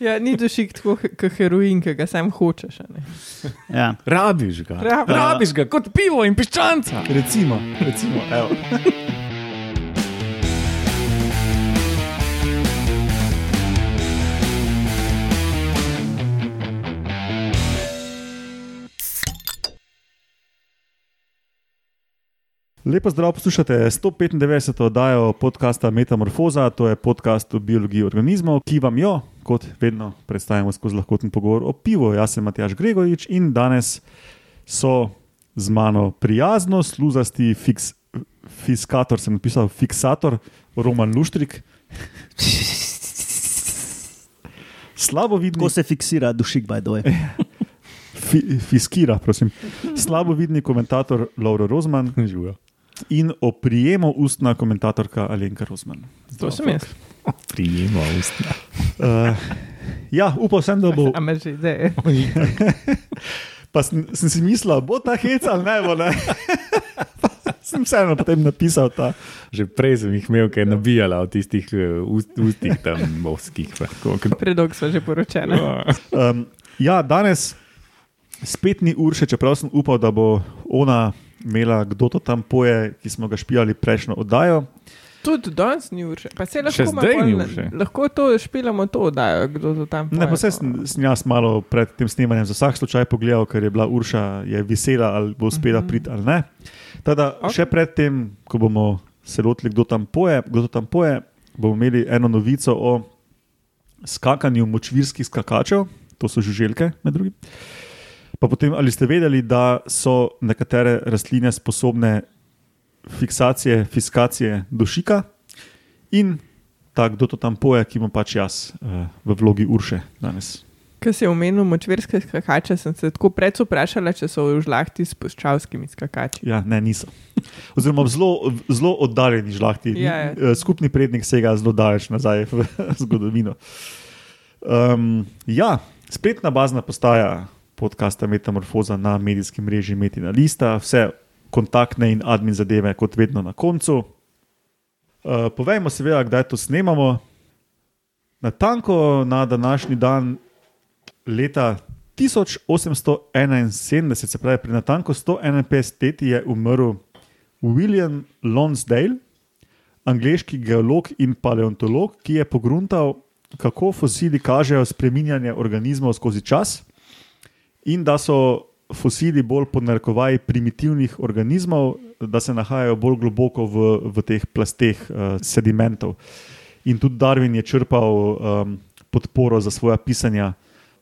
Ja, ni dušik tako kot heroin, ki ga sam hočeš. a ne. Ja. Rabiš ga. Rabi- Rabiš ga kot pivo in piščanca. Recimo, recimo evo. Lepo zdrav, poslušate 195. oddajo podcasta Metamorfoza, to je podcast o biologiji organizmov, ki vam jo, kot vedno, predstavljamo skozi lahkoten pogovor o pivu. Jaz sem Matjaš Gregorič in danes so z mano prijazno, sluzasti fiks, fiskator, sem napisal fiksator, Roman Luštrik. Slabo vidni, Tako se fiksira dušik, by the way. fi, fiskira, prosim. Slabo vidni komentator Lauro Rozman Živijo. In o prijemu ustna komentatorka Alenka Rozman. To sem jaz. Prijema ustna. Uh, ja, upal sem, da bo. A me že zdaj. Pa sem, sem si mislil, bo ta hec ali ne bo. Ne? Sem vseeno potem napisal ta. Že prej sem jih imel, kaj je nabijala od tistih uh, ust, ustih tam kot- Predolgo smo že poročeni. Um, ja, danes spet ni urše, čeprav sem upal, da bo ona imela, kdo to tam poje, ki smo ga špijali prejšnjo oddajo. Tudi danes ni urše. Pa se lahko, Urše. lahko to špilamo, to oddajo, kdo to tam Ne, poje, pa se sem, sem jaz malo pred tem snemanjem za vsak slučaj pogledal, ker je bila Urša je vesela, ali bo uspela Mhm. priti ali ne. Teda, Ok. okay. Še predtem, ko bomo se lotili, kdo tam poje, kdo to tam poje, bomo imeli eno novico o skakanju močvirskih skakačev, to so žuželke, med drugim. Pa potem, ali ste vedeli, da so nekatere rastline sposobne fiksacije, fiskacije dušika in ta, kdo to tam poje, ki mu pač jaz uh, v vlogi Urše danes. Ko si omenil močvirske skakače, sem se tako precej vprašala, če so v žlahti s puščavskimi skakači. Ja, ne, niso. Oziroma, zelo, zelo oddaljeni žlahti. Ja, ja. Eh, Skupni prednik sega zelo daleč nazaj v zgodovino. Um, ja, spletna bazna postaja podcasta Metamorfoza na medijskem mreži Metina Lista, vse kontaktne in admin zadeve, kot vedno na koncu. Uh, povejmo, seveda, kdaj to snemamo. Na tanko na današnji dan leta 1871, se pravi, pri natanko 151 leti je umrl William Lonsdale, angliški geolog in paleontolog, ki je pogruntal, kako fosili kažejo spreminjanje organizmov skozi čas in da so fosili bolj podnarekovaji primitivnih organizmov, da se nahajajo bolj globoko v, v teh plasteh uh, sedimentov. In tudi Darwin je črpal um, podporo za svoje pisanja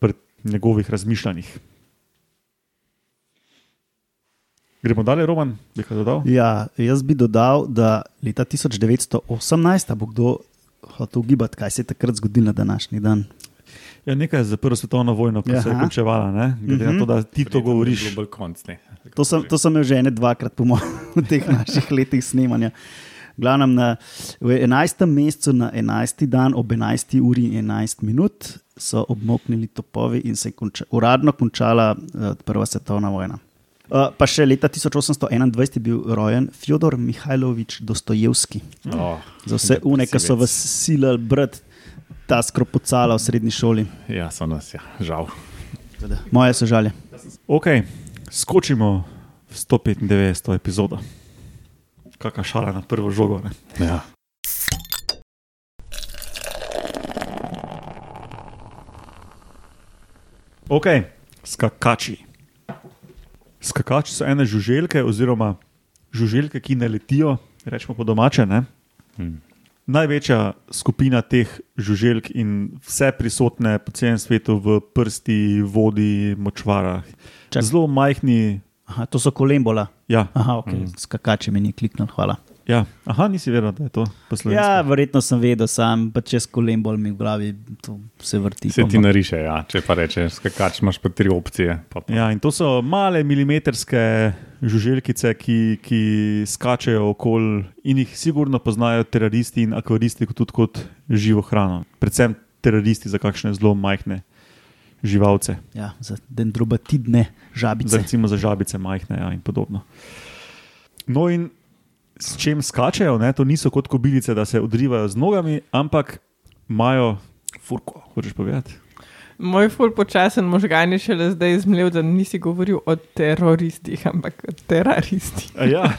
pri njegovih razmišljanjih. Gremo dalje, Roman, bi kaj dodal? Ja, jaz bi dodal, da leta 1918, a bo kdo hotel ugibati, kaj se je takrat zgodilo na današnji dan. Ja, nekaj je za prvo svetovno vojno, ki se je Aha. končevala. ne? Glede na to, da ti to govoriš. Konc. To sem, to sem že ene dvakrat, po mojem, v teh naših letih snemanja. Glavnem, na, v 11. mesecu, na 11. dan, ob 11. uri in 11 minut, so obmoknili topovi in se je konča, uradno končala uh, Prva svetovna vojna. Uh, pa še leta 1821 je bil rojen Fjodor Mihajlovič Dostojevski. Oh, Za vse une, ki so vas silili brati ta skropocala v srednji šoli. Ja, so nas, ja, žal. Moje so žalje. Ok, skočimo v 195. epizodo. Kakšna šala na prvo žogo. Ne? Ja. Ok, skakači. Skakači so ene žuželke, oziroma žuželke, ki ne letijo, rečemo po domače. Ne? Hmm. Največja skupina teh žuželk in vse prisotne po celem svetu v prsti, vodi, močvarah. Čak. Zelo majhni. Aha, to so kolembola. Ja, Aha, okay. mm. skakači mi ni kliknil, hvala. Ja. Aha, nisi vedel, da je to poslovno. Ja, verjetno sem vedel, sam pa čez kolembol mi v glavi to se vrti. Se ti nariše, ja. če pa rečeš, skakač imaš pa tri opcije. Pa, pa. Ja, in to so male milimetrske žuželkice, ki, ki skačejo okoli in jih sigurno poznajo teroristi in akvaristi kot tudi kot živo hrano. Predvsem teroristi za kakšne zelo majhne živalce, Ja, za dendrobatidne za, žabice. recimo za žabice majhne ja, in podobno. No in s čim skačejo, ne? to niso kot kobilice, da se odrivajo z nogami, ampak imajo furko, hočeš povedati. Moj ful počasen možgan je šele zdaj izmlev, da nisi govoril o teroristih, ampak o teroristih. A Ja.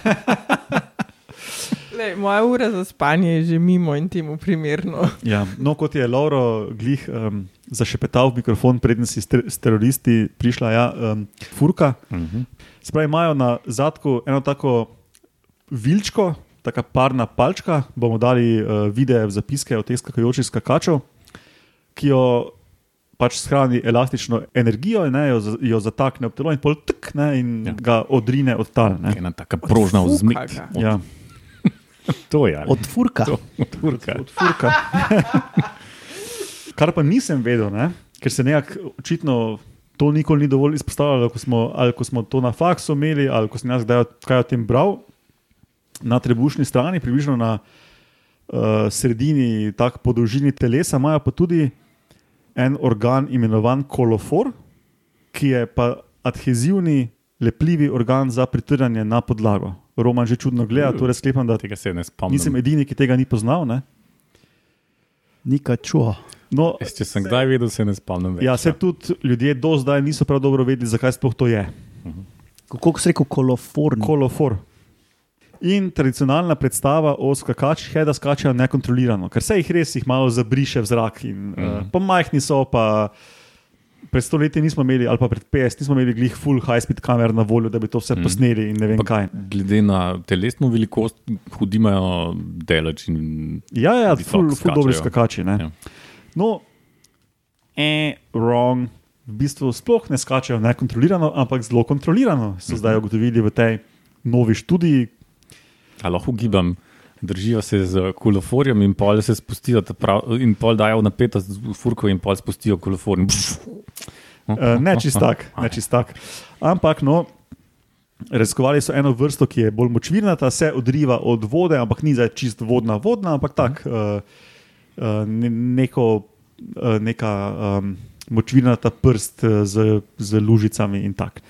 Lej, moja ura za spanje je že mimo in temu primerno. Ja, no, kot je Lauro glih um, zašepetal v mikrofon, preden si s, ter s teroristi prišla, ja, um, furka. Mhm. Spravi, imajo na zadku eno tako vilčko, tako parna palčka. Bomo dali uh, videe zapiske od teh skakajočih skakačev, ki jo pač shrani elastično energijo, ne, jo, jo zatakne ob telo in pol tek ne, in Ja. ga odrine od tal. ne. Ena taka prožna vzmik. Ja, To je. Od furka. To, od furka. od furka. Kar pa nisem vedel, ne? ker se nekako očitno to nikoli ni dovolj izpostavljalo, ko smo, ali ko smo to na faksu imeli, ali ko sem jaz kdaj kaj o tem bral. Na trebušni strani, približno na uh, sredini, tako po dolžini telesa, imajo pa tudi en organ imenovan kolofor, ki je pa adhezivni, lepljivi organ za pritrjanje na podlago. Roman že čudno gleda, torej sklepam, da Tega se ne spomnim. nisem edini, ki tega ni poznal. Ne? Nikaj čuo. No, če sem kdaj videl, se ne spomnim. Več, ja, se tudi ljudje do zdaj niso prav dobro vedeli, zakaj sploh to je. Kako si rekel, koloforn? Kolofor. In tradicionalna predstava o skakačih je, da skačejo nekontrolirano, ker se jih res jih malo zabriše v zrak. In, mm. uh, pa majhni so, pa pred stoletji nismo imeli, ali pa pred 50 nismo imeli glih full high-speed kamer na voljo, da bi to vse Mhm. mm. posneli in ne vem Pa kaj. Glede na telesno velikost, hudimajo delač. In... Ja, ja, full, full dobri skačejo. skakači. Ne? Ja. No, eh, wrong. V bistvu sploh ne skačejo nekontrolirano, ampak zelo kontrolirano. So zdaj ugotovili v tej novi študiji. A lahko gibam, držijo se z koloforjem in pol se spustijo, prav, in pol dajo napetost v furko in pol spustijo kolofor. In Uh, ne čist tak, ne čist tak. Ampak, no, raziskovali so eno vrsto, ki je bolj močvirnata, se odriva od vode, ampak ni zdaj čist vodna, vodna, ampak tak, uh, uh, ne, neko, uh, neka um, močvirnata prst z, z lužicami in tak.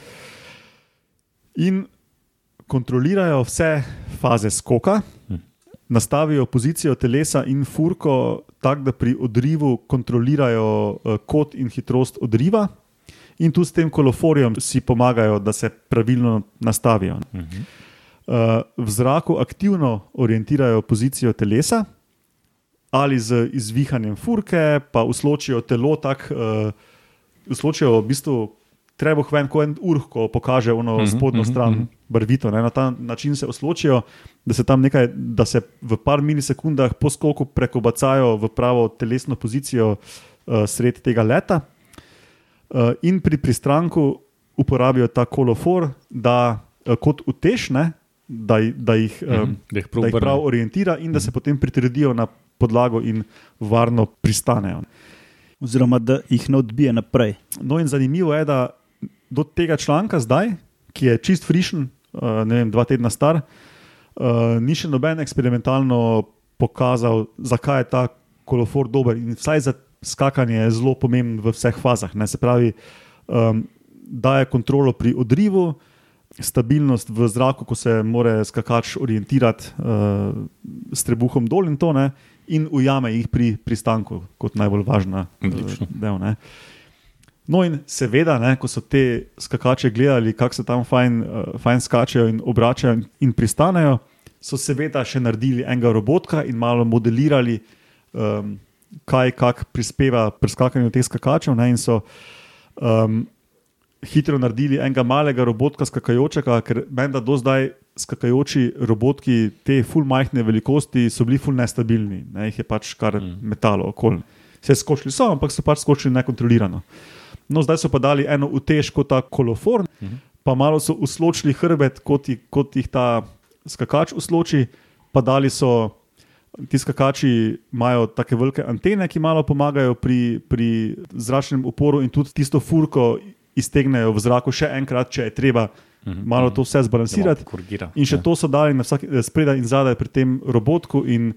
In kontrolirajo vse faze skoka, nastavijo pozicijo telesa in furko tako, da pri odrivu kontrolirajo uh, kot in hitrost odriva, in tudi s tem koloforjem si pomagajo, da se pravilno nastavijo. Uh, v zraku aktivno orientirajo pozicijo telesa, ali z izvihanjem furke, pa usločijo telo tako, uh, usločijo v bistvu. Treba ven, ko en urh, ko pokaže ono Mhm, spodnjo mhm, stran, mhm. barvito. Ne? Na ta način se osločijo, da se tam nekaj, da se v par milisekundah po skoku prekobacajo v pravo telesno pozicijo uh, sred tega leta. Uh, in pri pristanku uporabijo ta kolofor, da uh, kot utešne, da, da jih, um, Da jih da jih prav orientira in da se potem pritredijo na podlago in varno pristanejo. Oziroma, da jih ne odbije naprej. No, in zanimivo je, da do tega članka zdaj, ki je čist frišen, uh, ne vem, dva tedna star, uh, ni še noben eksperimentalno pokazal, zakaj je ta kolofor dober. In vsaj za skakanje je zelo pomemben v vseh fazah. Ne? Se pravi, um, daje kontrolo pri odrivu, stabilnost v zraku, ko se mora skakač orientirati uh, s trebuhom dol in to, ne? in ujame jih pri pristanku, kot najbolj važna uh, del. Ne? No, in seveda, ne, ko so te skakače gledali, kako se tam fajn, uh, fajn skačejo in obračajo in, in pristanejo, so seveda še naredili enega robotka in malo modelirali, um, kaj kak prispeva pri skakanju teh skakačev. Ne, in so um, hitro naredili enega malega robotka skakajočega, ker meni da do zdaj skakajoči robotki te full majhne velikosti so bili full nestabilni, ne, jih je pač kar mm. metalo okoli. Se skočili so, ampak so pač skočili nekontrolirano. No, zdaj so pa dali eno utež kot ta kolofor, uh -huh. pa malo so usločili hrbet, kot, kot jih ta skakač usloči, pa dali so. Ti skakači imajo tako velike antene, ki malo pomagajo pri, pri zračnem uporu, in tudi tisto furko iztegnejo v zraku še enkrat, če je treba malo to vse zbalansirati. Korrigira. In še to so dali na vsak, eh, spredaj in zadaj pri tem robotku. In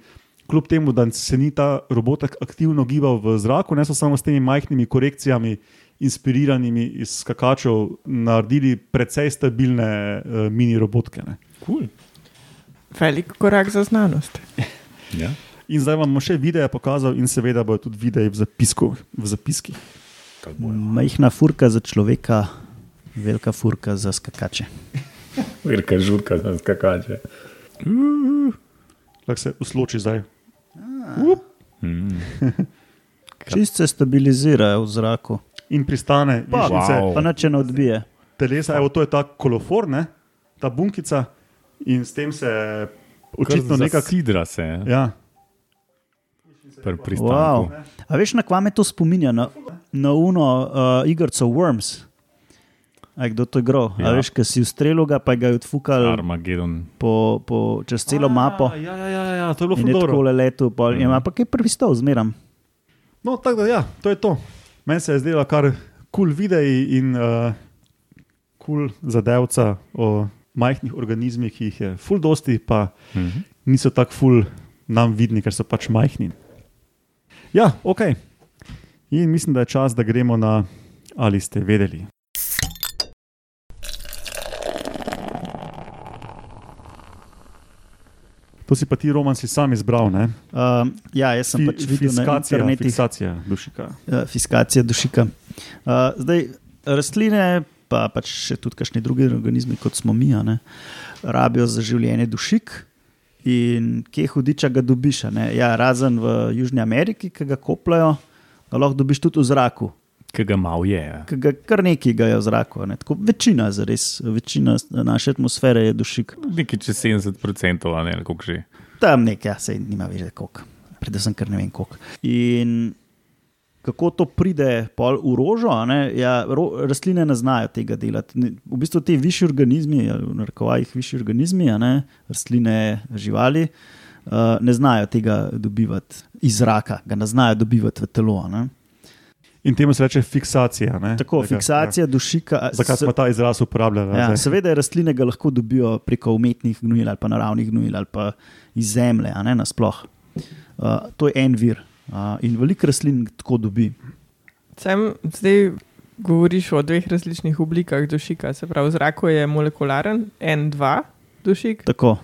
kljub temu, da se ni ta robotek aktivno gibal v zraku, ne so samo s temi majhnimi korekcijami, inspiriranimi iz skakačev, naredili precej stabilne uh, mini robotke. Ne. Cool. Velik korak za znanost. Ja. In zdaj vam bom še videe pokazal, in seveda bodo tudi videi v, zapisku, v bojo. Majhna furka za človeka, velika furka za skakače. Velika žurka za skakače. Lahko se usloči zdaj. Čist se stabilizirajo v zraku, In pristane, Pa, mišice, wow. pa nič ne odbije. telesa, evo, to je ta kolofor, ne? ta bunkica, in s tem se očitno nekako. Sidra se Ja, pri Wow. pristanku. A veš, na kva me to spominja? Na, na uno uh, igrico Worms. A kdo to igral? Ja. Ja. Veš, ki si ustrelil ga, pa ga je odfukal Armagedon. po, po, čez celo mapo. Ja, ja, ja, ja, to je bilo fudoro. tako letel, pa Mhm. mm. ima pa kaj prvistal, zmeram. No, tako da, ja, to je to. Meni se je zdelo kar kul cool videi in kul uh, cool zadevca o majhnih organizmih, ki jih je ful dosti, pa Mhm. niso tako ful nam vidni, ker so pač majhni. Ja, ok. In mislim, da je čas, da gremo na ali ste vedeli. To si pa ti, Roman, si sam izbral, ne? Uh, ja, jaz sem Fi- pač videl na fiskacija, internetu fiksacija dušika. uh, fiskacija dušika. Uh, zdaj, rastline, pa pač še tudi kakšni drugi organizmi, kot smo mi, ne, rabijo za življenje dušik. In kje hudiča ga dobiš? ne? Ja, razen v Južni Ameriki, ki ga kopljajo, ga lahko dobiš tudi v zraku. Ki ga mal je. ja. Ki Ga, kar nekaj ga je v zraku. ne. Tako, večina, zares, večina naše atmosfere je dušik. Nekaj čez 70%, ali ne, kako že. Tam nekaj, ja, se nima več koliko, predvsem kar ne vem koliko. In kako to pride pol v rožo, ne, ja, ro, rastline ne znajo tega delati. V bistvu ti višji organizmi, ali v narekovajih višji organizmi, ne, rastline, živali, uh, ne znajo tega dobivati iz zraka, ga ne znajo dobivati v telo. ne. In temu se reče fiksacija. Ne? Tako, Taka, fiksacija dušika. Ja. Zakaj smo ta izraz uporabljali? Ja, seveda, rastline ga lahko dobijo preko umetnih gnojil ali pa naravnih gnojil ali pa iz zemlje, a ne nasploh. Uh, to je en vir. Uh, in veliko rastlin tako dobi. Sem zdaj govoriš o dveh različnih oblikah dušika. Se pravi, v zraku je molekularen, en, dva dušik, Tako.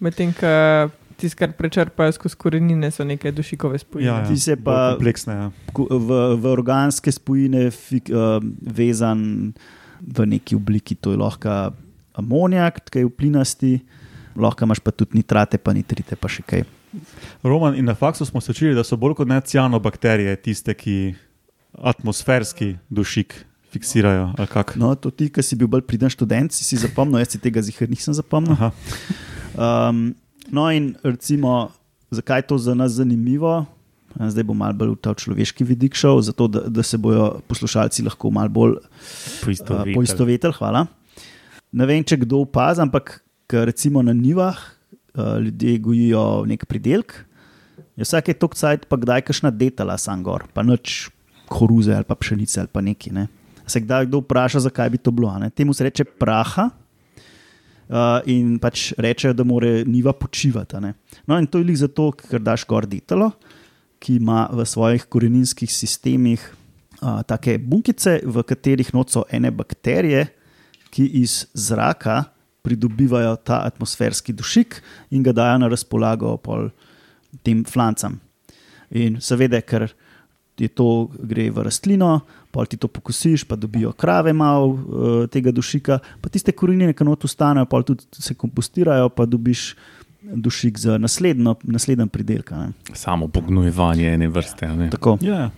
medtem ko tisti, kar prečrpajo skozi korenine, so neke dušikove spojine. Ja, ja. Ti se pa kompleksne. Ja. v, v organske spojine fik, uh, vezan v neki obliki. To je lahko amonijak, ki je v plinasti, lahko imaš pa tudi nitrate, pa nitrite, pa še kaj. Roman in na faksu smo se učili, da so bolj kot ne cianobakterije tiste, ki atmosferski dušik fiksirajo. No, to ti, ki si bil bolj priden študent, si, si zapomnil, jaz si tega zihar nisem zapomnil. Aha. Um, no, in recimo, zakaj je to za nas zanimivo? A, Zdaj bom malo bolj v ta človeški vidik šel, zato da, da se bodo poslušalci lahko malo bolj uh, poistovetili. Hvala. Ne vem, če kdo opazi, ampak recimo na nivah uh, ljudje gojijo nek pridelek, je vsake tok cajt pa kdaj kašna detala sam gor, pa noč koruze ali pa pšenice ali pa neki. Ne. Se kdaj kdo vpraša, zakaj bi to bilo? ne? Temu se reče praha. Uh, in pač rečejo, da mora niva počivati. ne. No, in to je lih zato, ker daš gor detalo, ki ima v svojih koreninskih sistemih uh, take bunkice, v katerih not so ene bakterije, ki iz zraka pridobivajo ta atmosferski dušik in ga dajo na razpolago pol tem flancam. In seveda, ker to gre v rastlino, pol ti to pokosiš, pa dobijo krave malo uh, tega dušika, pa tiste korenine, ki not ostanejo, pol tudi se kompostirajo, pa dobiš dušik za naslednjo, naslednji pridelek. Samo pognojevanje ene vrste. a ne. Tako. Ja,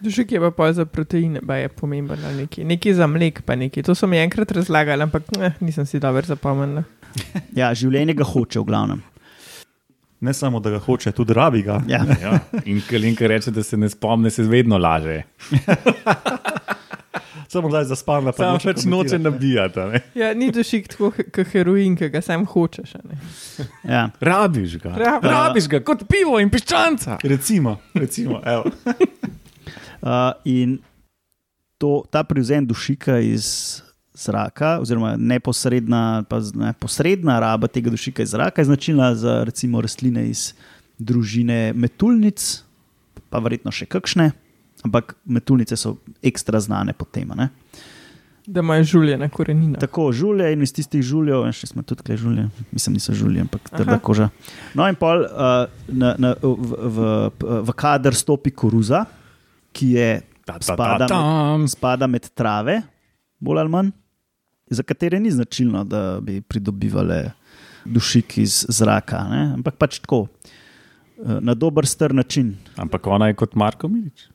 Dušik je pa pol za proteine, pa je pomemben ali nekaj. Nekaj za mlek, pa nekaj. To so mi enkrat razlagali, ampak eh, nisem si dobro zapomnil. Ja, življenje ga hoče, v glavnem. Ne samo, da ga hoče, tudi rabi ga. Ja. Ja. In Kalinka reče, da se ne spomne, se vedno laže. Samo zdaj zaspan, pa Samo noče pač noče komentirati. nabijati. ne. Ja, ni dušik tako kot heroin, ki ga sam hočeš. a ne. Ja. Rabiš ga. Rabi- Rabiš ga kot pivo in piščanca. Recimo, recimo evo. Uh, in to, ta prevzem dušika iz zraka, oziroma neposredna, pa ne, posredna raba tega dušika iz zraka, je značilna za recimo rastline iz družine metulnic, pa verjetno še kakšne, ampak metulnice so ekstra znane po tem. ne. Da imajo žulje na korenina. Tako žulje in iz tistih žuljev, še smo tudi kle žulje, mislim, niso žulje, ampak Aha. trda koža. No, in pol uh, na, na, v, v, v, v kader stopi koruza, ki je Ta, ta, Spada ta, tam. spada med trave, bolj ali manj, za katere ni značilno, da bi pridobivale dušik iz zraka, ne? ampak pač tako, eh, na dober str način. Ampak ona je kot Marko Milič.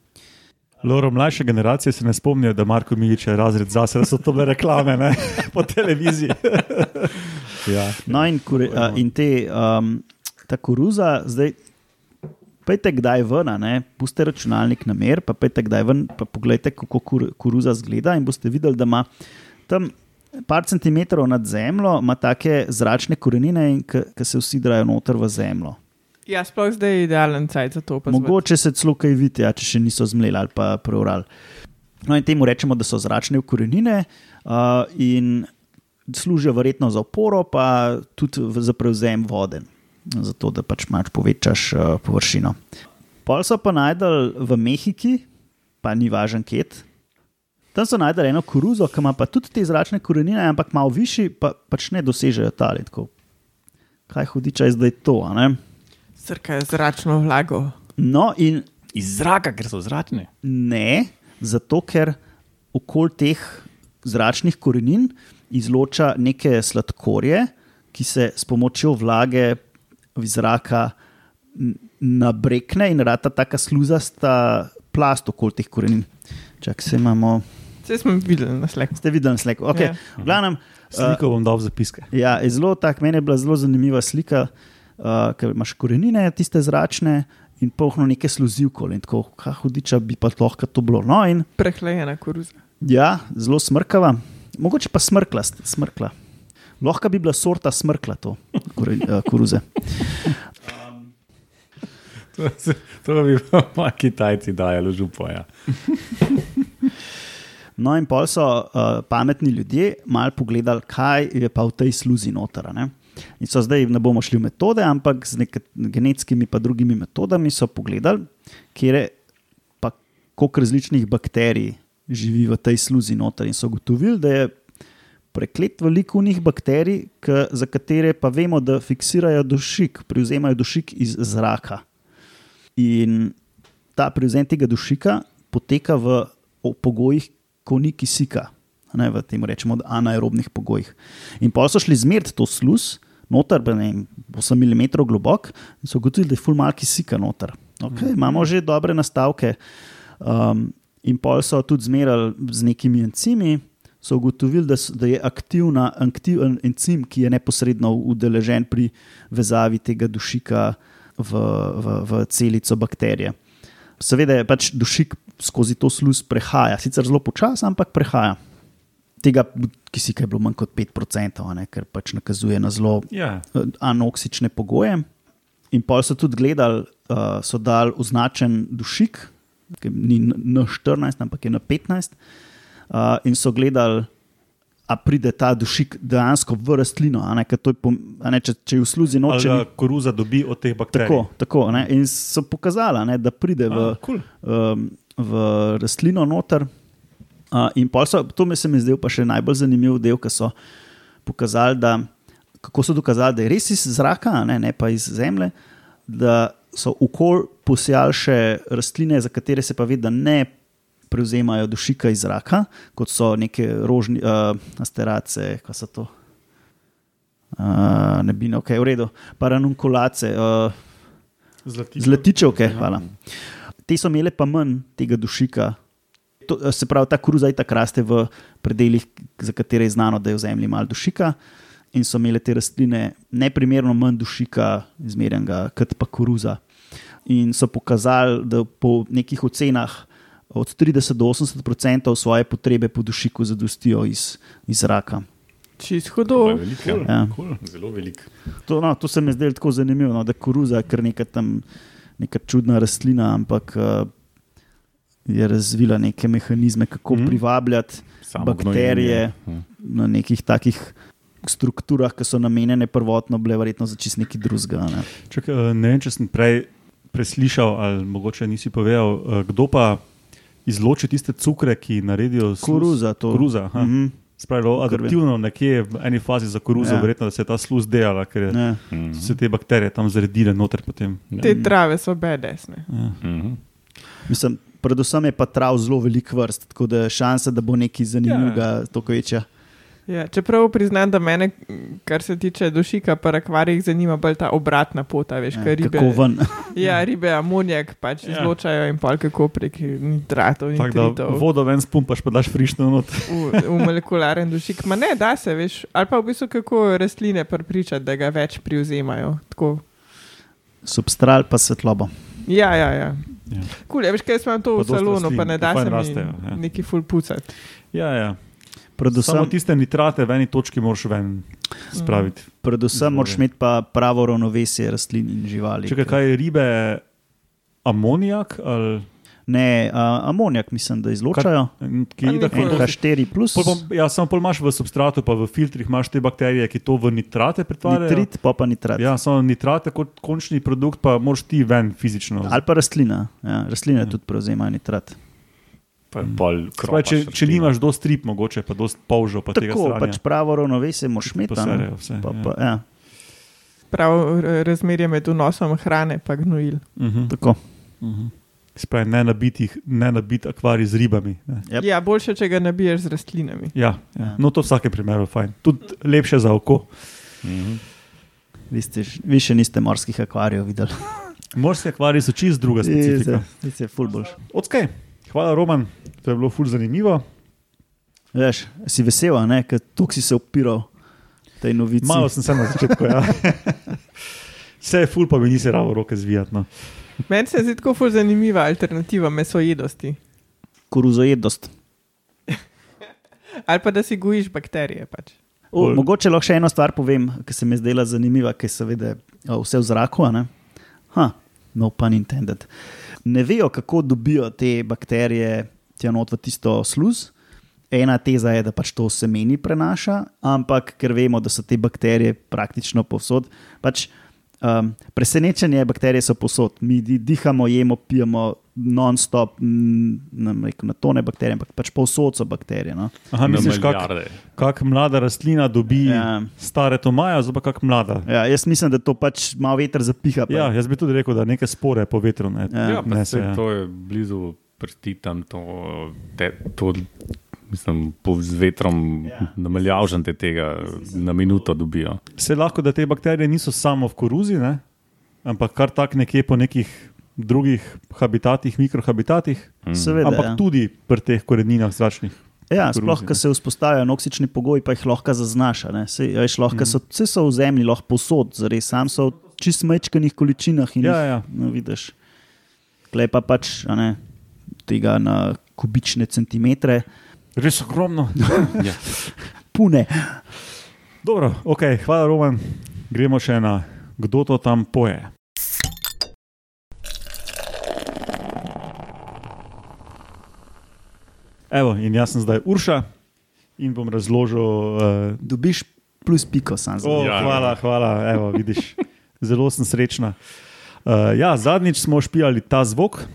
Loro, mlajše generacije se ne spomnijo, da Marko Milič je razred zase, da so to bile reklame ne? po televiziji. Ja. No, in, kure, a, in te, um, ta koruza, zdaj, pejte kdaj ven, a ne, puste računalnik na mer, pa pejte kdaj ven, pa pogledajte, kako kur, koruza zgleda, in boste videli, da ima tam par centimetrov nad zemljo, ima take zračne korenine, ki se usidrajo noter v zemljo. Ja, sploh zdaj je idealen cajt za to. Mogoče se celo kaj vidi, ja, če še niso zmleli ali pa preurali. No, in temu rečemo, da so zračne korenine uh, in služijo verjetno za oporo, pa tudi za prevzem vode, zato da pač mač povečaš uh, površino. Pol so pa najdel v Mehiki, pa ni važen ket. Tam so najdel eno koruzo, ki ima pa tudi te zračne korenine, ampak malo višji, pa pač ne dosežejo tali. Tako. Kaj hudiča je zdaj to? a ne? Srka je zračno vlago. No, in Iz zraka, ker so zračne. Ne, zato ker okoli teh zračnih korenin izloča neke sladkorje, ki se s pomočjo vlage iz zraka nabrekne in rata taka sluzasta plast okoli teh korenin. Čak se imamo, Vse smo videli na sleku. ste videli slek. Okay. Ja. V glavnem, Sliko bom dal v zapiske. Ja, je zelo tak, meni je bila zelo zanimiva slika, uh, ker imaš korenine, tiste zračne in pohno neke sluzi okoli. In tako, kaj hudiča bi pa lahko to bilo. No, in Prehlajena koruza. Ja, zelo smrkava, mogoče pa smrkla. smrkla. Lahko bi bila sorta smrkla, to eh, koruze. To, to bi pa Kitajci dajali župo. Ja. No, in pol so uh, pametni ljudje malo pogledali, kaj je pa v tej sluzi noter. Ne? In so zdaj, ne bomo šli v metode, ampak z genetskimi in drugimi metodami so pogledali, kje pa koliko različnih bakterij živi v tej sluzi noter. In so ugotovili, da je preklet veliko njih bakterij, k, za katere pa vemo, da fiksirajo dušik, prevzemajo dušik iz zraka. In ta prevzem tega dušika poteka v pogojih, ko ni kisika, ne, v tem rečemo anaerobnih pogojih. In pa so šli zmeriti to sluz, noter, pa ne vem, 8 mm globok, in so ugotovili, da je ful mal kisika noter. Okay, imamo že dobre nastavke. Um, in pol so tudi zmerali z nekimi encimi. So ugotovili, da, da je aktivna, aktiven encim, ki je neposredno udeležen pri vezavi tega dušika v, v, v celico bakterije. Seveda je pač dušik skozi to sluz prehaja, sicer zelo počasi, ampak prehaja. Tega kisika je bilo manj kot 5%, a ne, ker pač nakazuje na zelo Ja. eh, anoksične pogoje. In pol so tudi gledali, uh, so dali označen dušik, ki ni na 14, ampak je na 15, uh, in so gledali, a pride ta dušik dejansko v rastlino. a Ne, pom- a ne, če, če je v sluzi noče. ga koruza dobi od teh bakterij. Tako, tako ne, in so pokazali, ne, da pride v, A, cool. um, v rastlino noter. Uh, in so, to mi se mi zdel pa še najbolj zanimiv del, ki so pokazali, da, kako so dokazali, da je res iz zraka, ne, ne pa iz zemlje, da so okol posijali še rastline, za katere se pa ve, da ne prevzemajo dušika iz zraka, kot so neke rožni, uh, asterace, kaj so to. Uh, ne bi, ok, v redu, paranunkulace, uh, Zlatičev. Zlatičevke, hvala. Te so imele pa manj tega dušika. To, se pravi, ta koruza je tako raste v predeljih, za katere je znano, da je v zemlji malo dušika, in so imele te rastline neprimerno manj dušika, izmerjenega kot pa koruza. In so pokazali, da po nekih ocenah od 30 do 80 odstotkov svoje potrebe po dušiku zadostijo iz, iz zraka. Čist je hudo. veliko, ja. Ja. Cool, zelo veliko. To, no, to se mi zdelo tako zanimivo, no, da koruza je kar neka, tam, neka čudna rastlina, ampak uh, je razvila neke mehanizme, kako mm. privabljati Samo bakterije gnojenje, na nekih takih strukturah, ki so namenjene prvotno, bile verjetno za čist neki drugega. Ne. Čak, eh, ne vem, če sem prej preslišal, ali mogoče nisi povedal, eh, kdo pa izloči tiste cukre, ki naredijo sluz? Koruza, to. Koruza, aha. Mhm. Spravilo adaptivno nekje v eni fazi za koruzo, Ja. ja. verjetno, da se je ta sluz delala, ker je. Mhm. so se te bakterije tam zredile noter potem. Te trave so bedesne. Mhm. Mislim, predvsem je pa trav zelo velik vrst, tako da šansa, da bo nekaj zanimivega, ja. toliko večja. Ja, čeprav priznam, da mene, kar se tiče dušika, pa akvarijih zanima bolj ta obratna pota, veš, kaj ribe. Kako ven. Ja, ribe amonijak pač Ja. ja. izločajo in pol kako prek nitratov in Tako nitritov. vodo ven spumpaš, pa daš frišno not. v, v molekularen dušik. Ma ne, da se, veš, ali pa v bistvu kako rastline prepričati, da ga več privzemajo. Tako. Substral pa svetlobo. Ja, ja, ja. Ja. Kul, ja, veš, kaj smo to Pa v salonu, rastlin, pa ne da se mi rastejo, ja. neki ful pucati. Ja, ja. Predvsem, Samo tiste nitrate v eni točki moraš ven spraviti. predvsem Izvode. moraš imeti pa pravo ravnovesje rastlin in živali. Če kaj je ribe, amonijak ali Ne, uh, amonijak mislim, da izločajo. ki je tako. ful. En H4 plus, Pol pa- Ja, samo pol imaš v substratu, pa v filtrih imaš te bakterije, ki to v nitrate pretvarjajo. nitrit, pa pa nitrat. Ja, samo nitrate kot končni produkt, pa moraš ti ven fizično. Ali pa rastlina. Ja, rastline ja. tudi prevzemajo nitrat. Pa je pol Spravi, če, če nimaš dosti strip, mogoče pa dosti polžo, pa tega Tako, stranja. pač pravo ravnovesje moraš imeti. poserejo vse, Pa, ja. pa, ja, Prav r- razmerje med vnosom hrane in gnojil. Mhm, tako. mhm. Spravi, ne nabitih, ne nabit akvarij z ribami. Ne. Yep. Ja, boljše, če ga nabiješ z rastlinami. Ja, ja. Ja. No, to v vsakem primeru fajn. Tudi lepše za oko. Mhm. Vi, ste, vi še niste morskih akvarijev videli. Morski akvariji so čist druga specifika. Ti je ful boljš. Okay. Hvala, Roman, to je bilo ful zanimivo. Veš, si vesel, a ne, ker tu si se opiral tej novici. Malo sem se na začetku. Ja. Vse je ful, pa mi nisi ravo roke zvijati. No. Meni se zdi tako ful zanimiva alternativa mesojedosti. Koruzojedost. Ali pa da si gojiš bakterije. Pač. O, Bolj- mogoče lahko še eno stvar povem, ki se mi je zdela zanimiva, ker se vede o, vse v zraku. a Ne? Ha, no pun intended. Ne vejo, kako dobijo te bakterije v tisto sluz. Ena teza je, da pač to semeni prenaša, ampak ker vemo, da so te bakterije praktično povsod. Pač, um, presenečenje je, bakterije so povsod. Mi di- dihamo, jemo, pijemo non-stop, ne rekel na tone bakterije, ampak pač povsod so bakterije. No? Aha, misliš, kak, milijarde. kak mlada rastlina dobi ja. Stare tomaje, zdaj pa kak mlada. Ja, jaz mislim, da to pač malo veter zapiha. Pa. Ja, jaz bi tudi rekel, da neke spore po vetru. Ne. Ja. Ja, ne se, ja. to je blizu prsti tam, to, te, to mislim, po, z vetrom Ja. ja. namaljavžante tega na minuto dobijo. Se lahko, da te bakterije niso samo v koruzi, ne? ampak kar tak nekje po nekih drugih habitatih, mikrohabitatih, Seveda. ampak ja. tudi pri teh koreninah zračnih. Ja, sploh, koruzi, ko ne. se vzpostavijo noksični pogoji, pa jih lahko zaznaš. Mhm. so, vse so v zemlji, lahko posod, zares, sam so v čist mečkanih količinah in Ja, jih ja. no, vidiš. Klej pa pač a ne, tega na kubične centimetre, Res ogromno. Ja. pune. Dobro, okay, hvala, Roman. Gremo še na kdo to tam poje. Evo, in jaz sem zdaj Urša in bom razložil. Uh, Dobiš plus piko, sam za. oh, Ja. hvala, hvala, evo, vidiš. Zelo sem srečna. Uh, ja, zadnjič smo špijali ta zvok.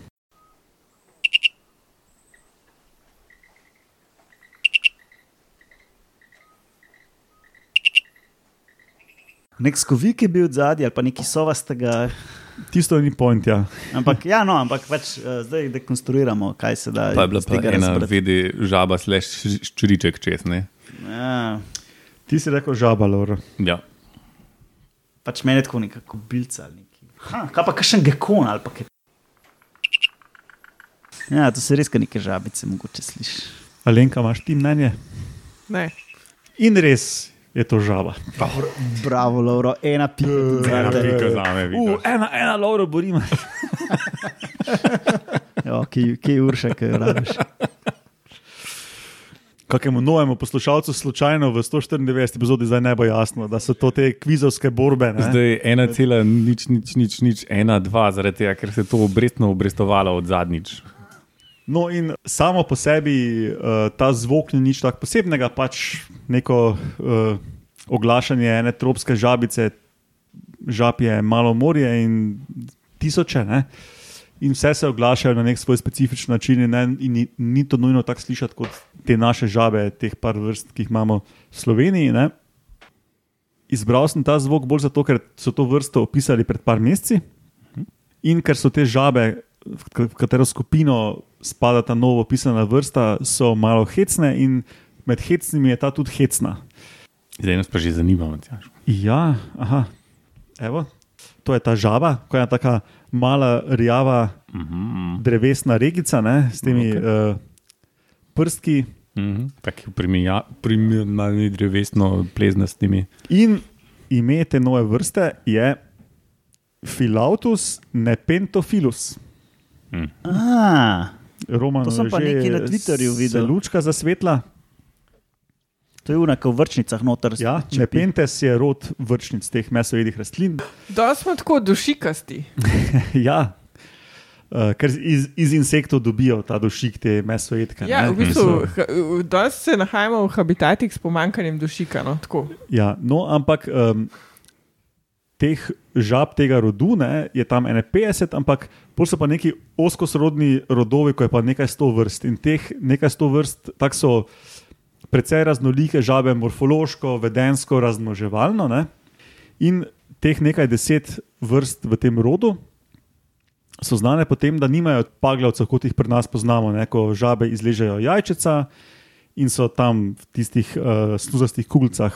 Nek skovik je bil zadnji ali pa neki sovastega. Tisto ni point. Ja. Ampak, ja, no, ampak pač, uh, zdaj dekonstruiramo, kaj se da. Pa je bila pa ena razbrati. vedi žaba, slash ščuriček čez. Ne? Ja, Ti si rekel žaba, Laura. Ja. pač meni je tako nekako bilca ali neki. Ha, kaj pa kakšen gekon ali pa kaj. Ja, to se res neke žabice, mogoče slišiš. Alenka, imaš ti mnenje? Ne. In res je to žaba. Bravo, Lauro, ena pika. Ena pika za me, Uh, vidiš. ena, ena. Jo, ki, ki je urša, ki jo rabiš. Kakemu novemu poslušalcu slučajno v 194 epizodi zdaj ne bo jasno, da so to te kvizovske borbe. Ne? Zdaj ena cela, nič, nič, nič, nič, ena, dva, zaradi tega, ker se je to obrestno obrestovalo od zadnjič. No, in samo po sebi uh, ta zvok ni nič tako posebnega, pač neko uh, oglašanje ene tropske žabice, žab je malo morje in tisoče. Ne? In vse se oglašajo na nek svoj specifičen način, in, ne, in ni, ni to nujno tako slišati kot te naše žabe, teh par vrst, ki jih imamo v Sloveniji. Ne? Izbral sem ta zvok bolj zato, ker so to vrsto opisali pred par meseci in ker so te žabe, v katero skupino spada ta novo opisana vrsta, so malo hecne in med hecnimi je ta tudi hecna. Zdaj nas pa že zanima. Ja, aha, evo. To je ta žaba, ko je taka mala rjava Mhm. drevesna regica ne, s temi Ok. okay. uh, prstki. Mhm. Taki primerni drevesno pleznastimi. In ime te nove vrste je Filautus nepentofilus. A, Roman To sem pa nekaj na Twitterju videl. Lučka zasvetla. to je v vrčnicah noter. Ja, čepi. nepentes je rod vrčnic teh mesojedih rastlin. Da smo tako dušikasti. ja. Uh, ker iz, iz insektov dobijo ta dušik, te mesojedke. Ja, ne, v bistvu danes se nahajamo v habitatih s pomankanjem dušika. No, tako. Ja, no, ampak um, teh žab tega rodu ne, je tam 51, ampak pol so pa neki oskosrodni rodovi, ko je pa nekaj sto vrst. In teh nekaj sto vrst, tako so precej raznolike žabe, morfološko, vedensko, razmnoževalno. Ne. In teh nekaj deset vrst v tem rodu. So znane po tem, da nimajo paglavcev, kot jih pri nas poznamo, ne, ko žabe izležejo jajčica in so tam v tistih uh, snuzastih kuglicah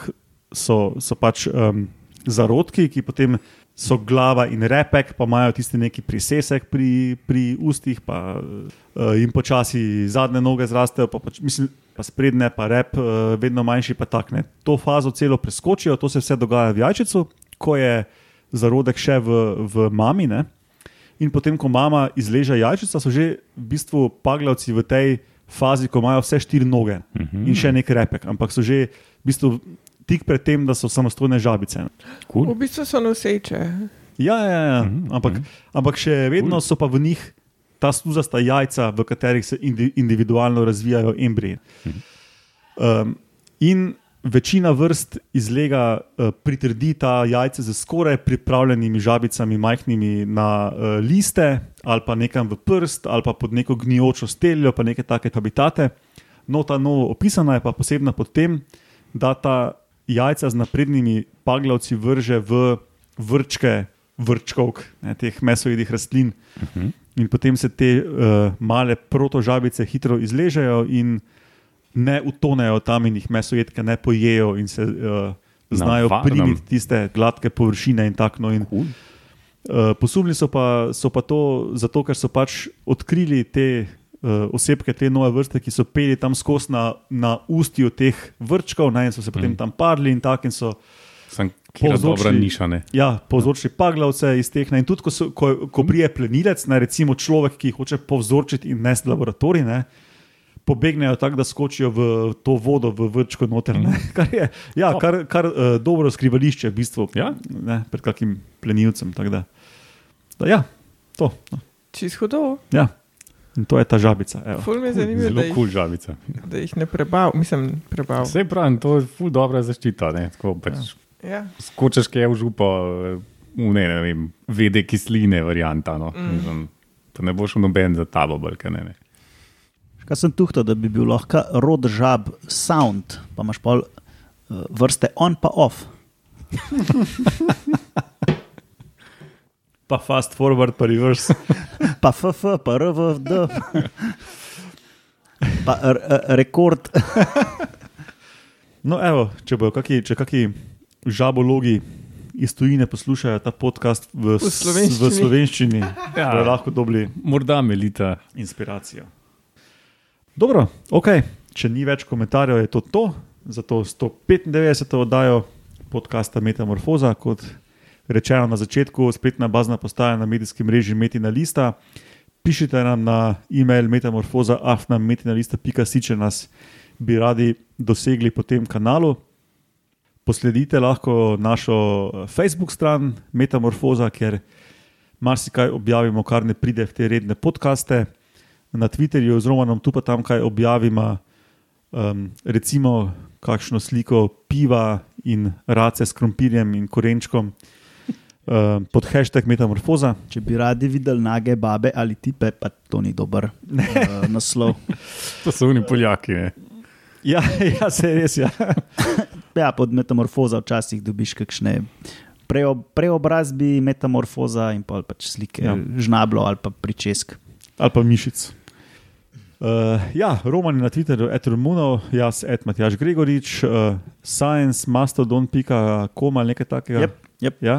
so, so pač um, zarodki, ki potem so glava in repek, pa imajo tisti neki prisesek pri, pri ustih, pa uh, jim počasi zadnje noge zrastejo, pa, pač, mislim, pa sprednje, pa rep, uh, vedno manjši, pa takne. To fazo celo preskočijo, to se vse dogaja v jajčicu, ko je zarodek še v, v mami. Ne? In potem, ko mama izleže jajčica, so že v bistvu paglavci v tej fazi, ko imajo vse štiri noge Mhm. in še nek repek, ampak so že v bistvu tik pred tem, da so samostojne žabice. Cool. V bistvu so noseče. Ja, ja, ja. Mhm, Ampak, mhm. ampak še vedno so pa v njih ta sluzasta jajca, v katerih se indi, individualno razvijajo embriji. Um, in večina vrst izlega uh, pritrdi ta jajce z skoraj pripravljenimi žabicami, majhnimi na uh, liste ali pa nekam v prst ali pa pod neko gnijočo steljo, pa neke take habitate. No, ta novo opisana je pa posebna pod tem, da ta jajca z naprednimi paglavci vrže v vrčke vrčkovk, ne, teh mesojedih rastlin. Mhm. In potem se te uh, male protožabice hitro izležejo in ne utonejo tam in jih mesojedke ne pojejo in se uh, znajo primiti tiste gladke površine in tako. No, in, Cool. uh, posumili so pa, so pa to zato, ker so pač odkrili te uh, osebke, te nove vrste, ki so peli tam skozi na, na ustju teh vrčkov, ne, in so se potem Mm. tam padli in tako. in so Sem Povzročili- dobra niša. Ne? Ja, povzročili paglavce iz teh. Ne, in tudi, ko, so, ko, ko prije plenilec, ne, recimo človek, ki hoče povzročiti in nesti laboratorij, ne, pobegnejo tako, da skočijo v to vodo, v vrčko noter. Ne, kar je ja, kar, kar uh, dobro skrivališče, v bistvu, Ja. ne, pred kakim plenilcem. Da, da, ja, to. No, Čist hudo. ja. In to je ta žabica. Evo. Ful me zanima, Zelo da, jih- kul cool žabica. da jih ne prebav, mislim, prebav. Vse pravi, to je ful dobra zaščita. Ne? Tako, pač, Ja. skočiš kaj v župo, v ne, ne vem, vede kisline, varianta. No. Mm. Mislim, to ne boš noben za tabo, brke ne. ne. Kaj sem tuhtal, da bi bil lahko rod žab sound, pa imaš pol uh, vrste on pa off. Pa fast forward, pa reverse. Pa FF, pa RVD. Pa r, r, rekord. No, evo, če bojo kaki, če kaki žabologi iz tujine poslušajo ta podcast v, V slovenščini. v slovenščini Ja. bodo lahko dobili Morda melita. inspiracijo. Dobro, ok. Če ni več komentarjev, je to to. Zato 195. oddajo podcasta Metamorfoza, kot rečeno na začetku, spletna bazna postaja na medijskem mreži Metina Lista. Pišite nam na e-mail metamorfoza afnametinalista.si, če nas bi radi dosegli po tem kanalu. Posledite lahko našo eh, Facebook stran Metamorfoza, ker marsikaj objavimo, kar ne pride v te redne podkaste. Na Twitterju z Romanom tu pa tam kaj objavimo, um, recimo kakšno sliko piva in race s krompirjem in korenčkom um, pod hashtag Metamorfoza. Če bi radi videli nage babe ali tipe, pa to ni dober uh, naslov. To so oni Poljaki. Ne? Ja, ja se res. Ja. Ja, pod metamorfoza včasih dobiš kakšne preob, preobrazbi, metamorfoza in pa pač slike, Ja. ja. žnablo ali pa pričesk. Ali pa mišic. Uh, ja, Roman je na Twitterju, etromunov, jaz, et Matjaš Gregorič, uh, science, mastodon.com ali nekaj takega. Jep, jep. Ja,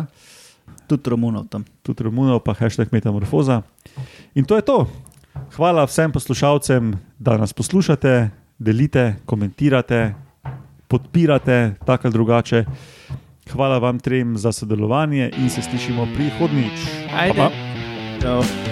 Tudi Romunov tam. tudi Romunov, pa hashtag metamorfoza. In to je to. Hvala vsem poslušalcem, da nas poslušate, delite, komentirate, podpirate, tako ali drugače. Hvala vam trem za sodelovanje in se slišimo prihodnjič. Ajde. Pa, pa. Čau.